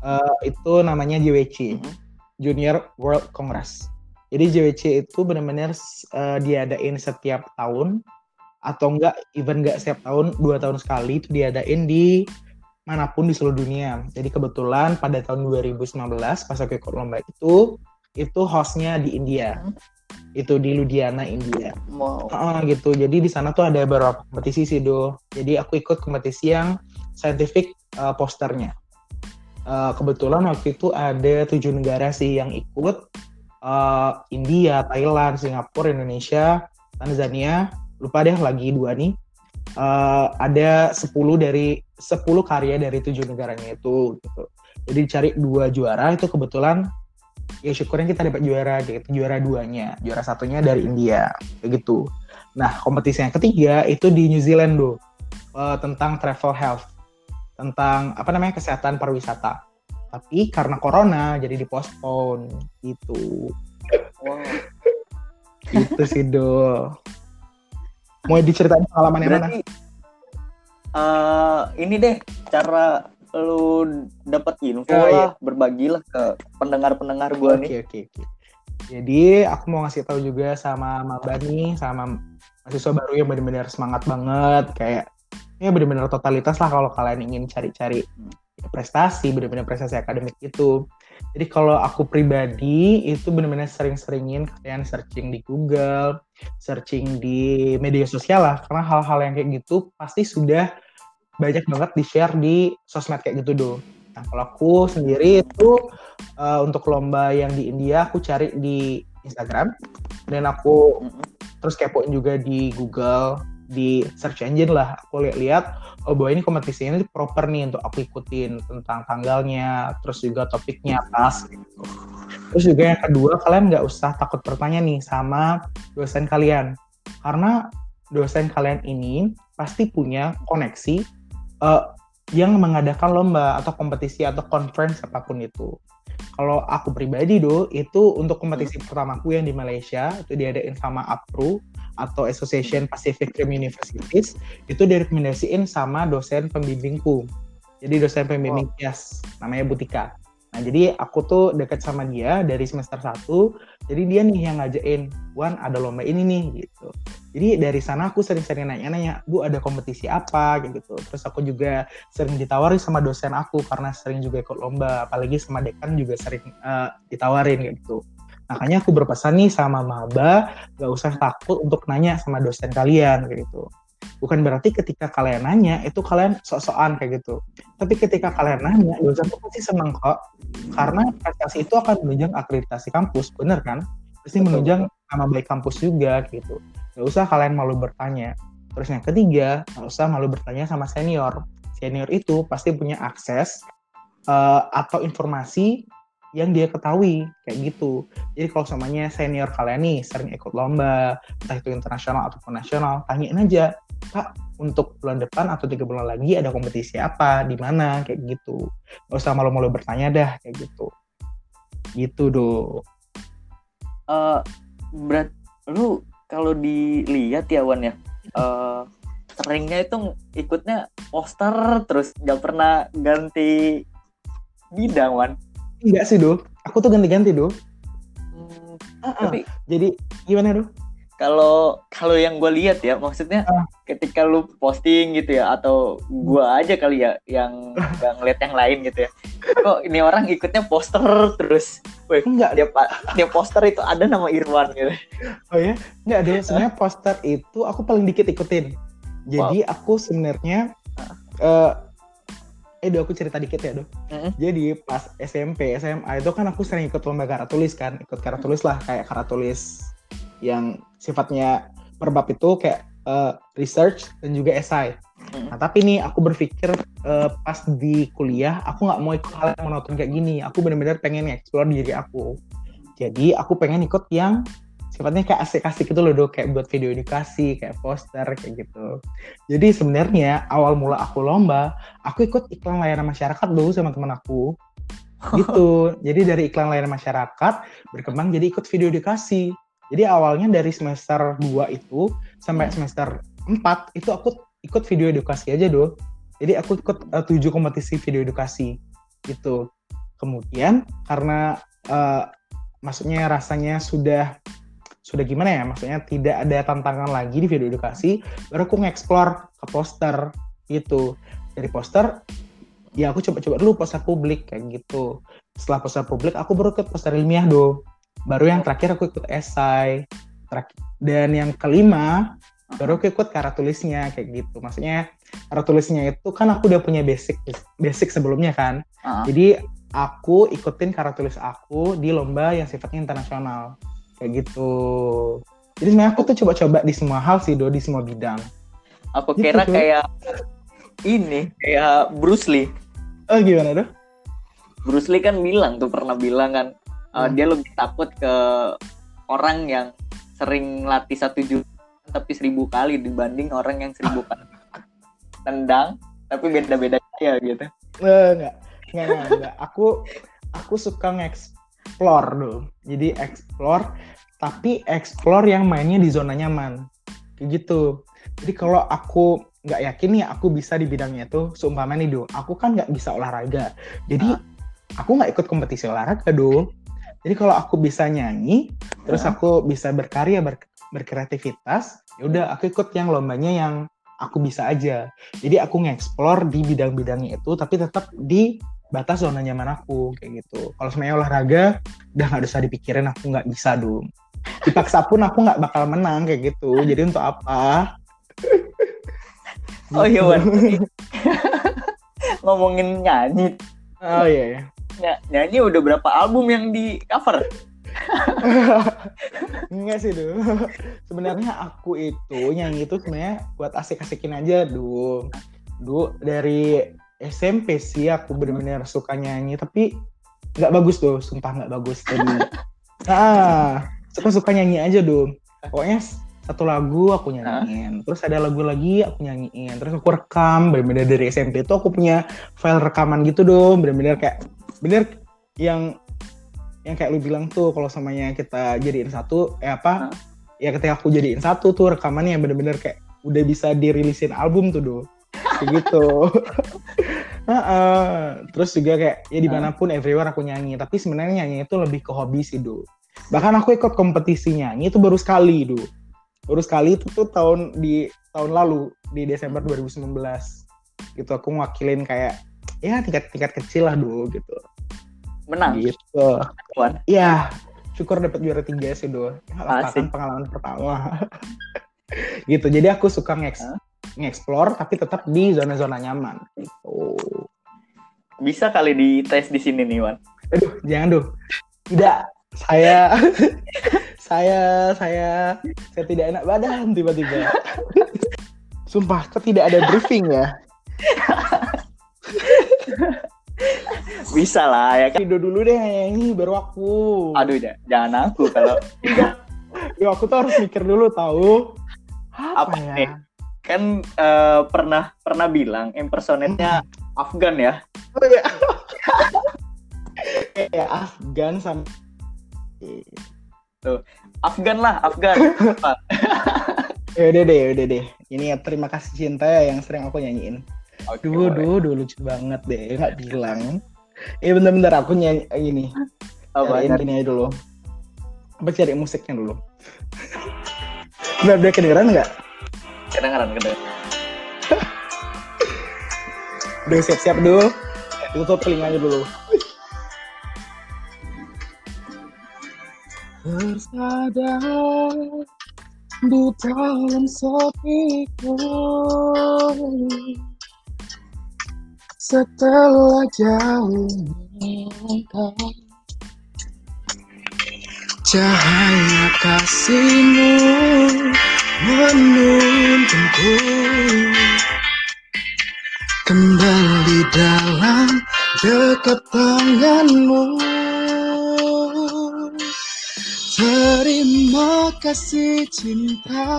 Eh, itu namanya JWC. Junior World Congress. Jadi JWC itu benar-benar eh, diadain setiap tahun atau enggak even enggak setiap tahun dua tahun sekali itu diadain di mana pun di seluruh dunia. Jadi kebetulan pada tahun 2019 pas aku ikut lomba itu itu hostnya di India. Hmm. Itu di Ludhiana, India. Mau. Heeh, gitu. Jadi di sana tuh ada beberapa kompetisi sih, Do. Jadi aku ikut kompetisi yang scientific uh, posternya. Uh, kebetulan waktu itu ada tujuh negara sih yang ikut. Uh, India, Thailand, Singapura, Indonesia, Tanzania. Lupa deh lagi dua nih. Uh, ada 10 dari 10 karya dari tujuh negaranya itu gitu. Jadi cari dua juara itu kebetulan ya syukurnya kita dapat juara gitu juara duanya juara satunya dari India kayak gitu nah kompetisi yang ketiga itu di New Zealand do Eh, tentang travel health tentang apa namanya kesehatan pariwisata tapi karena corona jadi dipospon gitu Wow. gitu sih do mau diceritain pengalaman yang mana eh, ini deh cara lu dapat info Oh, iya. lah, berbagilah ke pendengar-pendengar gua Oke nih. oke oke. Jadi aku mau ngasih tahu juga sama Maba nih, sama mahasiswa baru yang benar-benar semangat banget, kayak ya benar-benar totalitas lah kalau kalian ingin cari-cari prestasi, benar-benar prestasi akademik itu. Jadi kalau aku pribadi itu benar-benar sering-seringin kalian searching di Google, searching di media sosial lah, karena hal-hal yang kayak gitu pasti sudah banyak banget di-share di sosmed kayak gitu do. Nah kalau aku sendiri itu uh, untuk lomba yang di India aku cari di Instagram dan aku terus kepoin juga di Google di search engine lah aku lihat-lihat oh bahwa ini kompetisinya ini proper nih untuk aku ikutin tentang tanggalnya terus juga topiknya pas gitu. terus juga yang kedua kalian nggak usah takut bertanya nih sama dosen kalian karena dosen kalian ini pasti punya koneksi eh, yang mengadakan lomba atau kompetisi atau conference apa pun itu. Kalau aku pribadi do, itu untuk kompetisi pertamaku yang di Malaysia itu diadain sama APRU atau Association Pacific Rim Universities itu direkomendasiin sama dosen pembimbingku. Jadi dosen pembimbing IAS namanya Butika. Nah jadi aku tuh deket sama dia dari semester 1 jadi dia nih yang ngajain Wan ada lomba ini nih gitu. Jadi dari sana aku sering-sering nanya-nanya, Bu ada kompetisi apa gitu. Terus aku juga sering ditawari sama dosen aku karena sering juga ikut lomba, apalagi sama dekan juga sering eh, ditawarin gitu. Makanya aku berpesan nih sama maba, gak usah takut untuk nanya sama dosen kalian kayak gitu. Bukan berarti ketika kalian nanya itu kalian sok-sokan kayak gitu. Tapi ketika kalian nanya, dosen tuh pasti seneng kok. Karena prestasi itu akan menunjang akreditasi kampus, bener kan? Pasti menunjang nama baik kampus juga gitu. Gak usah kalian malu bertanya. Terus yang ketiga, gak usah malu bertanya sama senior. Senior itu pasti punya akses uh, atau informasi yang dia ketahui kayak gitu. Jadi kalau semuanya senior kalian nih sering ikut lomba, entah itu internasional ataupun nasional, tanyain aja, Pak, untuk bulan depan atau tiga bulan lagi ada kompetisi apa, di mana, kayak gitu. Gak usah malu-malu bertanya dah, kayak gitu. Gitu do. Uh, berat, lu kalau dilihat ya Wan ya, uh, seringnya itu ikutnya poster terus gak pernah ganti bidang Wan Enggak sih, Do. Aku tuh ganti-ganti, Do. Hmm, uh -uh. Tapi jadi gimana, Do? Kalau kalau yang gue lihat ya, maksudnya uh. ketika lu posting gitu ya, atau gue aja kali ya yang ngeliat yang lain gitu ya. Kok ini orang ikutnya poster terus? Wih, enggak dia dia poster itu ada nama Irwan gitu. Oh ya? Enggak ada. Sebenarnya poster itu aku paling dikit ikutin. Jadi wow. aku sebenarnya uh, eh do aku cerita dikit ya do. Mm-hmm. Jadi pas SMP SMA itu kan aku sering ikut lomba karatulis kan, ikut karatulis lah kayak karatulis yang sifatnya per bab itu kayak uh, research dan juga esai. Mm-hmm. Nah tapi nih aku berpikir uh, pas di kuliah aku nggak mau ikut hal yang monoton kayak gini. Aku benar-benar pengen explore diri aku. Jadi aku pengen ikut yang sifatnya kayak asik-asik gitu loh dok. Kayak buat video edukasi kayak poster kayak gitu. Jadi sebenarnya awal mula aku lomba aku ikut iklan layanan masyarakat dulu sama teman aku. Gitu. Jadi dari iklan layanan masyarakat berkembang jadi ikut video edukasi. Jadi awalnya dari semester 2 itu sampai hmm. semester 4 itu aku ikut video edukasi aja do jadi aku ikut uh, tujuh kompetisi video edukasi gitu. Kemudian karena uh, maksudnya rasanya sudah sudah gimana ya? Maksudnya tidak ada tantangan lagi di video edukasi baru aku nge-explore ke poster gitu. Dari poster ya aku coba-coba dulu poster publik kayak gitu. Setelah poster publik aku baru ke poster ilmiah do. Baru yang terakhir aku ikut esai. Dan yang kelima baru aku ikut cara tulisnya kayak gitu. Maksudnya cara tulisnya itu kan aku udah punya basic basic sebelumnya kan. Uh -huh. jadi aku ikutin cara tulis aku di lomba yang sifatnya internasional kayak gitu. Jadi sebenarnya aku tuh coba-coba di semua hal sih do di semua bidang. Aku gitu, kira kayak ini kayak Bruce Lee? Oh gimana do? Bruce Lee kan bilang tuh pernah bilang kan uh, dia lebih takut ke orang yang sering latih satu juta tapi seribu kali dibanding orang yang seribu kali tendang tapi beda-beda ya gitu. Uh, enggak. enggak enggak enggak. Aku aku suka nge-explore dulu jadi explore tapi explore yang mainnya di zona nyaman. Kayak gitu. Jadi kalau aku nggak yakin nih aku bisa di bidangnya itu seumpama nih do aku kan nggak bisa olahraga. Jadi ah. aku nggak ikut kompetisi olahraga do jadi kalau aku bisa nyanyi terus ah. aku bisa berkarya ber, berkreativitas ya udah aku ikut yang lombanya yang aku bisa aja. Jadi aku nge-explore di bidang-bidangnya itu tapi tetap di batas zona nyaman aku kayak gitu. Kalau semuanya olahraga udah nggak usah dipikirin aku nggak bisa dong. Dipaksa pun aku nggak bakal menang kayak gitu. Jadi untuk apa? Oh iya Wan. Ngomongin nyanyi. Oh iya, iya. Ya, nyanyi udah berapa album yang di cover? Enggak sih, Du. Sebenarnya aku itu nyanyi itu sebenarnya buat asik-asikin aja, Du. Du dari SMP sih aku bener-bener suka nyanyi, tapi nggak bagus tuh, sumpah nggak bagus. Jadi, ah, suka-suka nyanyi aja dong pokoknya satu lagu aku nyanyiin terus ada lagu lagi aku nyanyiin terus aku rekam. Bener-bener dari SMP itu aku punya file rekaman gitu dong bener-bener kayak bener yang yang kayak lu bilang tuh kalau samanya kita jadiin satu eh apa ya ketika aku jadiin satu tuh rekamannya bener-bener kayak udah bisa dirilisin album tuh do kayak gitu. Nah, uh, terus juga kayak ya di mana pun everywhere aku nyanyi. Tapi sebenarnya nyanyi itu lebih ke hobi sih do bahkan aku ikut kompetisinya. Ini itu baru sekali dulu baru sekali itu tuh tahun di tahun lalu di Desember 2019 gitu aku ngwakilin kayak ya tingkat-tingkat kecil lah dulu gitu. Menang. Gitu. Iya. Syukur dapat juara tiga sih do kan pengalaman pertama. Gitu. Jadi aku suka ngeks. Hah? Ngeksplor tapi tetap di zona-zona nyaman. Gitu. Bisa kali dites di sini nih, Wan. aduh jangan do tidak saya saya saya saya tidak enak badan tiba-tiba. Sumpah kok tidak ada briefing ya. Bisa lah ya kan. Rido dulu deh nyanyi baru aku. Aduh, ja- jangan aku kalau Yo, aku tuh harus mikir dulu tahu. Apa, Apa ya? nih? Kan eh, pernah pernah bilang impersonate-nya Afgan ya. Oh, ya. kayak Afgan sama Afgan lah, Afgan. Ya udah deh ya udah deh ini ya terima kasih cinta ya yang sering aku nyanyiin Oke, Duh, duh, duh, lucu banget deh, nggak bilang. Eh, bentar-bentar, aku nyanyi eh, gini. Apa? Cariin gini aja dulu. Apa cari musiknya dulu? Udah kedengeran nggak? Kedengaran, kedengaran. Udah siap-siap dulu. Tutup telinganya dulu. Bersadar di dalam sepiku Setelah jauh melangkah Cahaya kasihmu menuntunku Kembali dalam dekat tanganmu Terima kasih cinta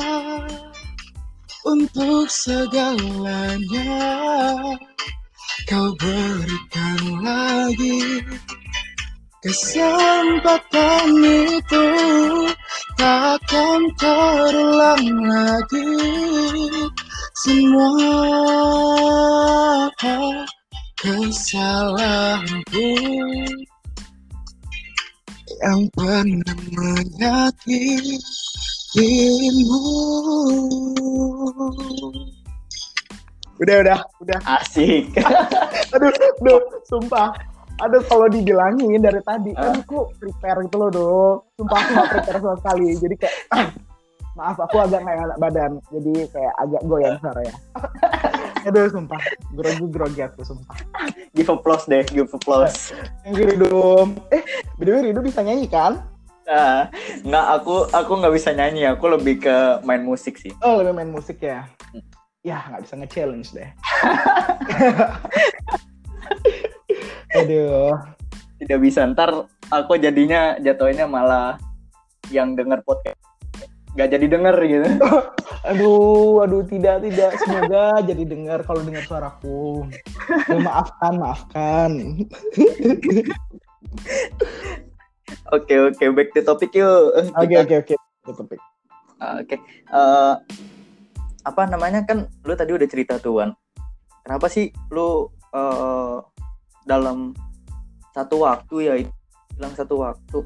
Untuk segalanya. Kau berikan lagi Kesempatan itu takkan terulang lagi Semua kesalahanku Yang pernah menyakitimu Udah, udah, udah Asik. aduh, aduh, sumpah. Aduh, kalau dibilangin dari tadi, kan aku prepare gitu loh, dong. Sumpah aku gak prepare sama sekali. Jadi kayak, ah, maaf, aku agak nggak enak badan. Jadi kayak agak goyang suara ya. aduh, sumpah. Grogi-grogi aku, sumpah. give applause deh, give applause. Yang Rido. Eh, btw Rido bisa nyanyi kan? Ah, nggak, aku aku nggak bisa nyanyi. Aku lebih ke main musik sih. Oh, lebih main musik ya? Ya, nggak bisa nge-challenge deh. aduh. Tidak bisa. Ntar aku jadinya jatuhnya malah yang denger podcast nggak jadi denger gitu. Aduh, aduh tidak tidak semoga jadi dengar kalau dengar suaraku. Ya, maafkan, maafkan. Oke oke, back to topic yuk. Oke oke oke. Topik. Oke. Eh, apa namanya kan lu tadi udah cerita tuh Wan. Kenapa sih lu eh, dalam satu waktu ya bilang satu waktu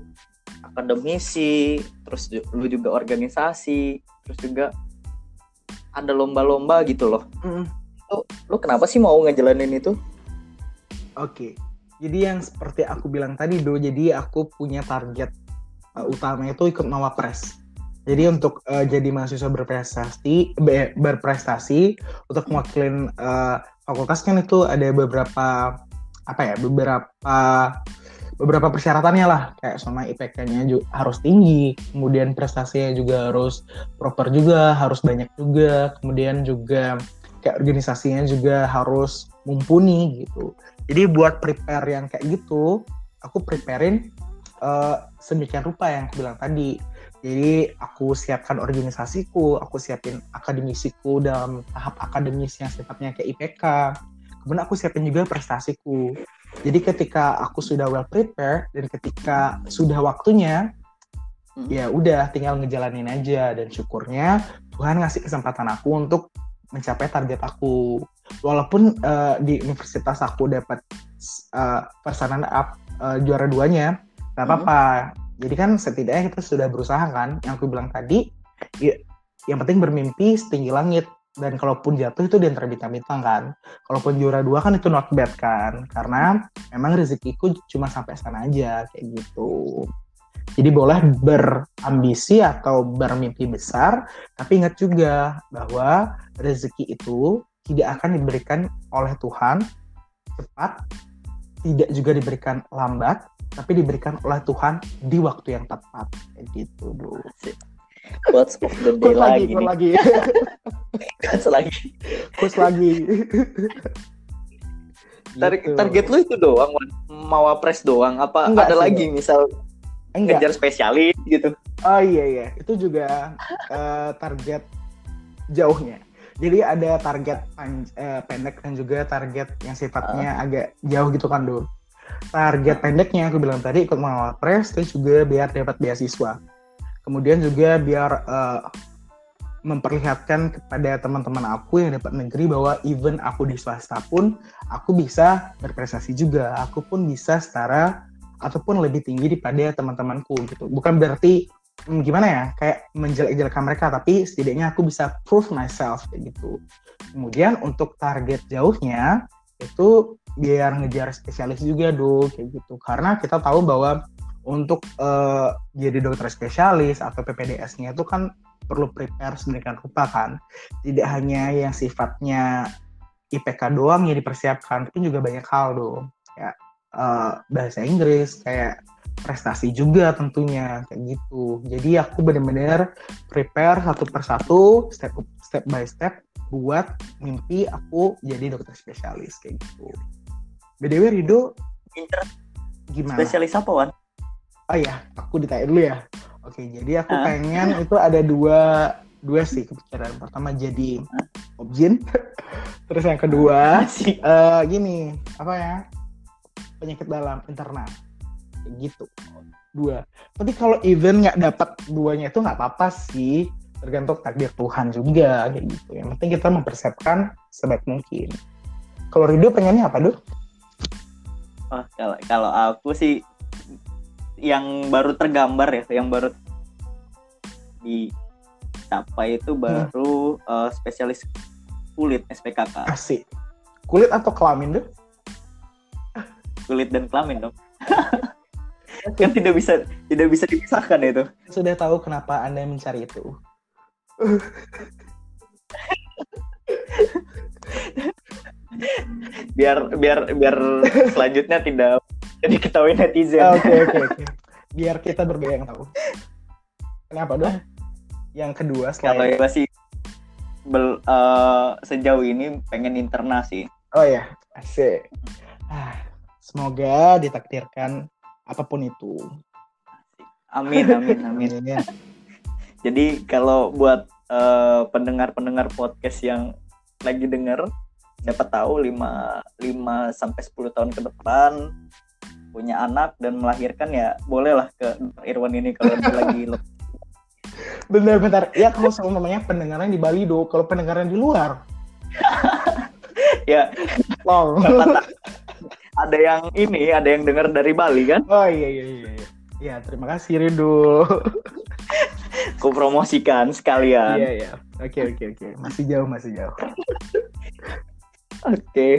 akademisi, terus lu juga organisasi, terus juga ada lomba-lomba gitu loh. Mm, Lu kenapa sih mau ngejalanin itu? Oke. Jadi yang seperti aku bilang tadi do, jadi aku punya target uh, utama itu ikut Mawapres. Jadi untuk uh, jadi mahasiswa berprestasi, be- berprestasi untuk mewakilin uh, fakultas kan itu ada beberapa apa ya, beberapa beberapa persyaratannya lah kayak sama IPK-nya juga harus tinggi, kemudian prestasinya juga harus proper juga, harus banyak juga, kemudian juga kayak organisasinya juga harus mumpuni gitu. Jadi buat prepare yang kayak gitu, aku preparein uh, sedemikian rupa yang aku bilang tadi. Jadi aku siapkan organisasiku, aku siapin akademisiku dalam tahap akademis yang sifatnya kayak IPK. Kemudian aku siapin juga prestasiku. Jadi ketika aku sudah well prepared dan ketika sudah waktunya, Hmm. ya udah tinggal ngejalanin aja dan syukurnya Tuhan ngasih kesempatan aku untuk mencapai target aku. Walaupun eh, di universitas aku dapat uh, persanan up eh, juara duanya, nggak Hmm. apa-apa. Jadi kan setidaknya kita sudah berusaha kan, yang aku bilang tadi, ya, yang penting bermimpi setinggi langit. Dan kalaupun jatuh itu di antara bintang-bintang kan. Kalaupun juara dua kan itu not bad kan. Karena memang rezekiku cuma sampai sana aja kayak gitu. Jadi boleh berambisi atau bermimpi besar, tapi ingat juga bahwa rezeki itu tidak akan diberikan oleh Tuhan cepat, tidak juga diberikan lambat, tapi diberikan oleh Tuhan di waktu yang tepat. Kayak gitu, dulu. Quotes of the day Quotes lagi, lagi, quotes nih. lagi, Quotes lagi. quotes lagi. Tar- Gitu. Target lu itu doang, Wan? mau apres doang? Apa Enggak ada sih, lagi misal Enggak. ngejar spesialis gitu? Oh iya iya, itu juga eh, target jauhnya. Jadi ada target pan- eh, pendek dan juga target yang sifatnya agak jauh gitu kan dulu. Target pendeknya aku bilang tadi ikut mengawal pres, terus juga biar dapat beasiswa. Kemudian juga biar eh, memperlihatkan kepada teman-teman aku yang dapat negeri bahwa even aku di swasta pun aku bisa berprestasi juga. Aku pun bisa setara ataupun lebih tinggi daripada teman-temanku gitu. Bukan berarti hmm, gimana ya kayak menjelek-jelekan mereka tapi setidaknya aku bisa prove myself kayak gitu kemudian untuk target jauhnya itu biar ngejar spesialis juga dong kayak gitu karena kita tahu bahwa untuk eh, jadi dokter spesialis atau PPDS-nya itu kan perlu prepare sedemikian rupa kan tidak hanya yang sifatnya IPK doang yang dipersiapkan tapi juga banyak hal dong ya eh, bahasa Inggris kayak prestasi juga tentunya kayak gitu. Jadi aku benar-benar prepare satu persatu, step step by step buat mimpi aku jadi dokter spesialis kayak gitu. BDW Rido Inter gimana? spesialis apa, Wan? Oh ya, aku ditanya dulu ya. Oke, jadi aku Ah. pengen itu ada dua dua sih kepikiran. Pertama jadi objin, terus yang kedua Asik. eh gini apa ya penyakit dalam internal kayak gitu dua tapi kalau even nggak dapat duanya itu nggak apa-apa sih tergantung takdir Tuhan juga kayak gitu yang penting kita mempersiapkan sebaik mungkin kalau Rido pengennya apa Duh? Oh, kalau kalau aku sih yang baru tergambar ya, yang baru dicapai itu baru eh, spesialis kulit SPKK, asik kulit atau kelamin Duh? kulit dan kelamin dong. kan tidak bisa tidak bisa dipisahkan itu. sudah tahu kenapa anda mencari itu Biar biar biar selanjutnya tidak jadi ketahui netizen. oke oke oke biar kita berdua yang tahu kenapa Duh? yang kedua Kalau selain ya sih bel- eh, sejauh ini pengen interna sih. Oh ya, asik. Ah, semoga ditakdirkan apa pun itu. Amin amin amin. Amin ya. Jadi kalau buat eh, pendengar-pendengar podcast yang lagi denger, siapa tahu 5 5 sampai 10 tahun ke depan punya anak dan melahirkan ya bolehlah ke. Irwan ini kalau dia lagi Benar-benar. Ya kalau semuanya pendengaran di Bali do, kalau pendengaran di luar, ya tahu ada yang ini ada yang dengar dari Bali kan Oh iya iya iya. iya. Ya terima kasih Rido. ku promosikan sekalian Iya iya. Oke oke oke. Masih jauh masih jauh. oke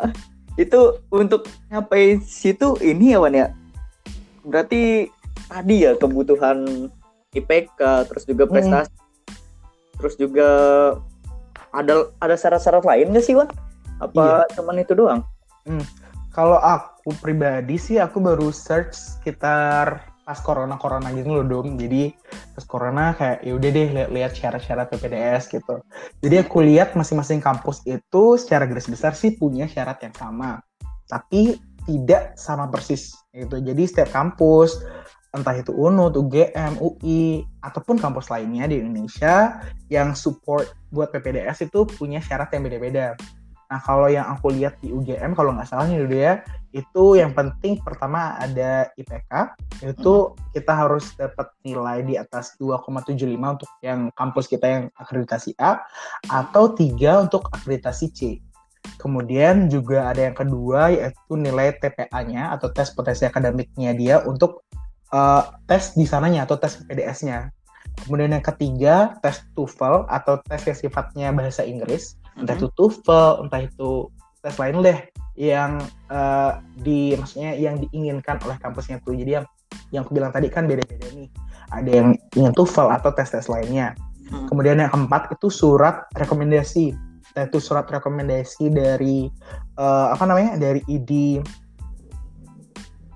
Ah, itu untuk nyampe situ? Ini ya Wan ya? Berarti tadi ya kebutuhan IPK terus juga Hmm. prestasi terus juga ada ada syarat-syarat lain nggak sih Wan? Apa cuman itu doang? Kalau aku pribadi sih aku baru search sekitar pas corona corona gitu loh dong. Jadi pas corona kayak ya udah deh lihat-lihat syarat-syarat PPDS gitu. Jadi aku lihat masing-masing kampus itu secara garis besar sih punya syarat yang sama, tapi tidak sama persis gitu. Jadi setiap kampus entah itu UNUD, UGM, UI ataupun kampus lainnya di Indonesia yang support buat PPDS itu punya syarat yang beda-beda. Nah, kalau yang aku lihat di UGM, kalau nggak salah nih dulu ya, itu yang penting pertama ada IPK, itu kita harus dapat nilai di atas 2,75 untuk yang kampus kita yang akreditasi A, atau 3 untuk akreditasi C. Kemudian juga ada yang kedua yaitu nilai TPA-nya atau tes potensi akademiknya dia untuk eh, tes di sananya atau tes PDS-nya. Kemudian yang ketiga tes TOEFL atau tes yang sifatnya bahasa Inggris entah Mhm. itu TOEFL, entah itu tes lain deh yang eh, di maksudnya yang diinginkan oleh kampusnya tuh. Jadi yang yang aku bilang tadi kan beda-beda nih. Ada yang ingin TOEFL atau tes-tes lainnya. Hmm. Kemudian yang keempat itu surat rekomendasi. Yaitu surat rekomendasi dari eh, apa namanya? dari ID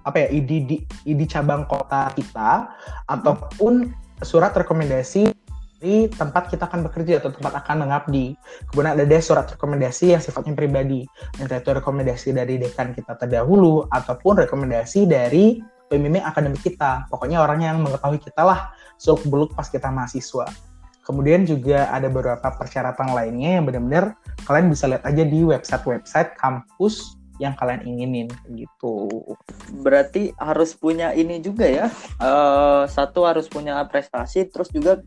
apa ya ID di ID cabang kota kita ataupun surat rekomendasi dari tempat kita akan bekerja atau tempat akan mengabdi. Kemudian ada deh surat rekomendasi yang sifatnya pribadi. Entah itu rekomendasi dari dekan kita terdahulu ataupun rekomendasi dari pembimbing akademik kita. Pokoknya orang yang mengetahui kita lah seluk beluk pas kita mahasiswa. Kemudian juga ada beberapa persyaratan lainnya yang benar-benar kalian bisa lihat aja di website-website kampus yang kalian inginin gitu. Berarti harus punya ini juga ya. Eh, satu harus punya prestasi, terus juga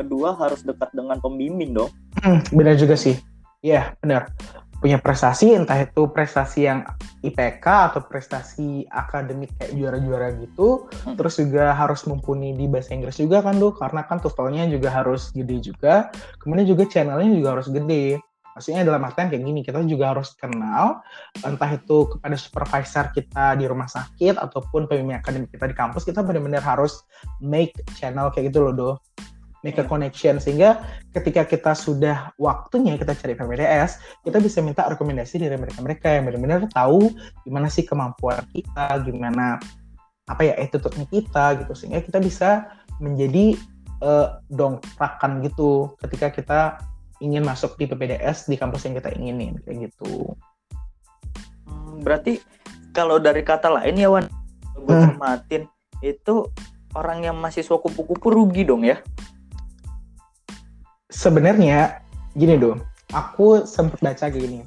kedua harus dekat dengan pembimbing dong. Hmm, benar juga sih. Iya, benar. Punya prestasi, entah itu prestasi yang IPK atau prestasi akademik kayak juara-juara gitu. Hmm. Terus juga harus mumpuni di bahasa Inggris juga kan, tuh karena kan TOEFL-nya juga harus gede juga. Kemudian juga channelnya juga harus gede. Maksudnya dalam artian kayak gini, kita juga harus kenal, entah itu kepada supervisor kita di rumah sakit, ataupun pembimbing akademik kita di kampus, kita benar-benar harus make channel kayak gitu loh, Do. Make a Iya. connection, sehingga ketika kita sudah waktunya kita cari PPDS, kita bisa minta rekomendasi dari mereka-mereka yang benar-benar tahu gimana sih kemampuan kita, gimana apa ya attitude-nya kita gitu, sehingga kita bisa menjadi eh, dongkrakan gitu ketika kita ingin masuk di PPDS di kampus yang kita inginin kayak gitu. Hmm, Berarti kalau dari kata lain ya Wan, gue Hmm. cermatin itu orang yang mahasiswa kupu-kupu rugi dong ya. Sebenarnya gini dong, aku sempat baca gini.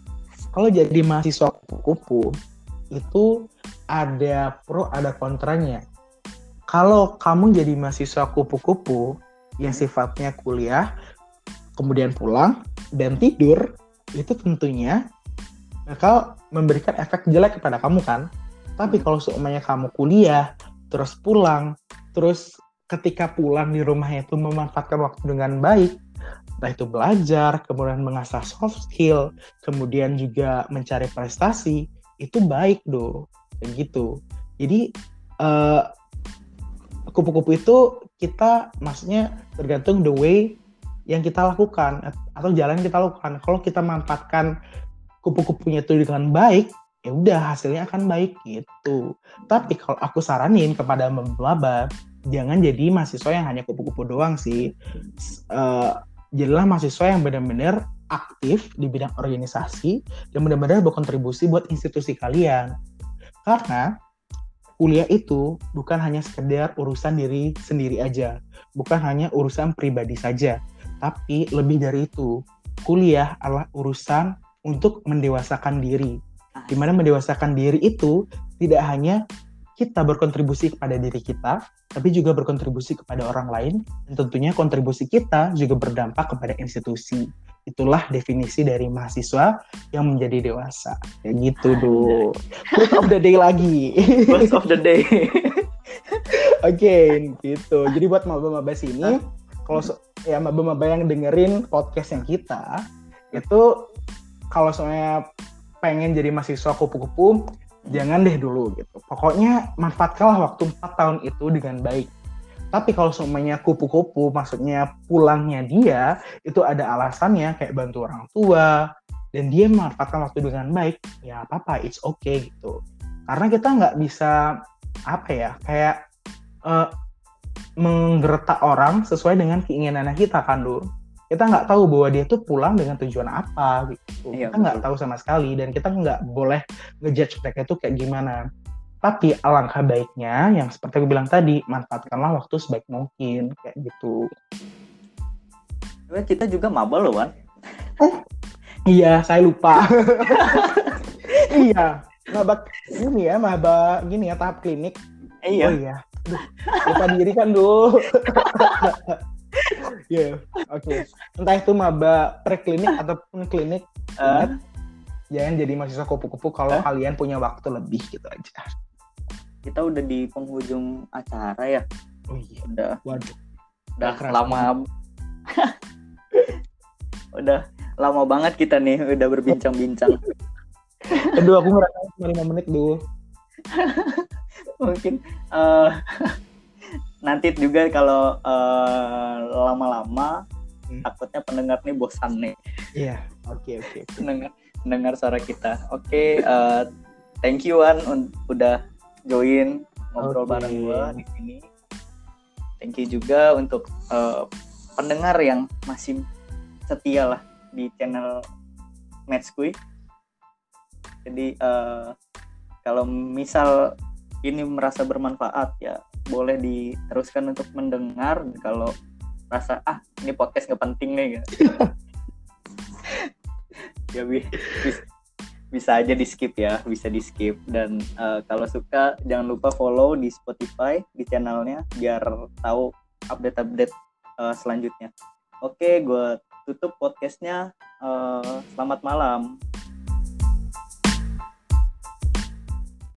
Kalau jadi mahasiswa kupu-kupu itu ada pro ada kontranya. Kalau kamu jadi mahasiswa kupu-kupu yang sifatnya kuliah, kemudian pulang dan tidur, itu tentunya bakal memberikan efek jelek kepada kamu kan. Tapi kalau seumpamanya kamu kuliah, terus pulang, terus ketika pulang di rumahnya itu memanfaatkan waktu dengan baik, entah itu belajar, kemudian mengasah soft skill, kemudian juga mencari prestasi, itu baik do, kayak gitu. Jadi eh, kupu-kupu itu kita maksudnya tergantung the way yang kita lakukan atau jalan yang kita lakukan. Kalau kita manfaatkan kupu-kupunya itu dengan baik, ya udah hasilnya akan baik gitu. Tapi kalau aku saranin kepada maba, jangan jadi mahasiswa yang hanya kupu-kupu doang sih. Eh, jadilah mahasiswa yang benar-benar aktif di bidang organisasi dan benar-benar berkontribusi buat institusi kalian. Karena kuliah itu bukan hanya sekedar urusan diri sendiri aja, bukan hanya urusan pribadi saja, tapi lebih dari itu, kuliah adalah urusan untuk mendewasakan diri. Di mana mendewasakan diri itu tidak hanya kita berkontribusi kepada diri kita, tapi juga berkontribusi kepada orang lain, dan tentunya kontribusi kita juga berdampak kepada institusi. Itulah definisi dari mahasiswa yang menjadi dewasa. Kayak gitu, Do. Quote of the day lagi. Words of the day. Oke, gitu. Jadi buat maba-maba sini, kalau so- ya maba-maba yang dengerin podcast yang kita, itu kalau soalnya pengen jadi mahasiswa kupu-kupu, jangan deh dulu gitu. Pokoknya manfaatkanlah waktu 4 tahun itu dengan baik. Tapi kalau semuanya kupu-kupu, maksudnya pulangnya dia, itu ada alasannya kayak bantu orang tua, dan dia memanfaatkan waktu dengan baik, ya apa-apa, it's okay gitu. Karena kita nggak bisa, apa ya, kayak eh, menggertak orang sesuai dengan keinginannya kita kan, Dur. Kita nggak tahu bahwa dia tuh pulang dengan tujuan apa gitu. Iya, kita nggak tahu sama sekali dan kita nggak boleh ngejudge mereka itu kayak gimana. Tapi alangkah baiknya yang seperti aku bilang tadi, manfaatkanlah waktu sebaik mungkin kayak gitu. Kita juga maba loh Wan. Iya, saya lupa. iya, maba ini ya, maba gini ya tahap klinik. Oh Iya. iya. Aduh, lupa diri kan, Du. Iya, oke. Entah itu maba preklinik ataupun klinik, Eh, ingat, jangan jadi mahasiswa kupu-kupu kalau Hah? kalian punya waktu lebih gitu aja. kita udah di penghujung acara ya. Oh iya, Udah waduh. udah kerasa lama. udah lama banget kita nih udah berbincang-bincang. Aduh, aku ngerasa cuma 5 menit, Du. mungkin uh, nanti juga kalau uh, lama-lama hmm. takutnya pendengar nih bosan nih. Iya, yeah, oke okay, oke. Okay, okay. Pendengar pendengar suara kita. Oke, okay, uh, thank you Wan udah join ngobrol okay. bareng gua di sini. Thank you juga untuk uh, pendengar yang masih setia lah di channel Matchkui. Jadi uh, kalau misal ini merasa bermanfaat ya boleh diteruskan untuk mendengar kalau rasa ah ini podcast nggak penting nih ya, ya bisa, bisa aja di skip ya bisa di skip dan uh, kalau suka jangan lupa follow di Spotify di channelnya biar tahu update-update uh, selanjutnya. Oke gue tutup podcastnya uh, selamat malam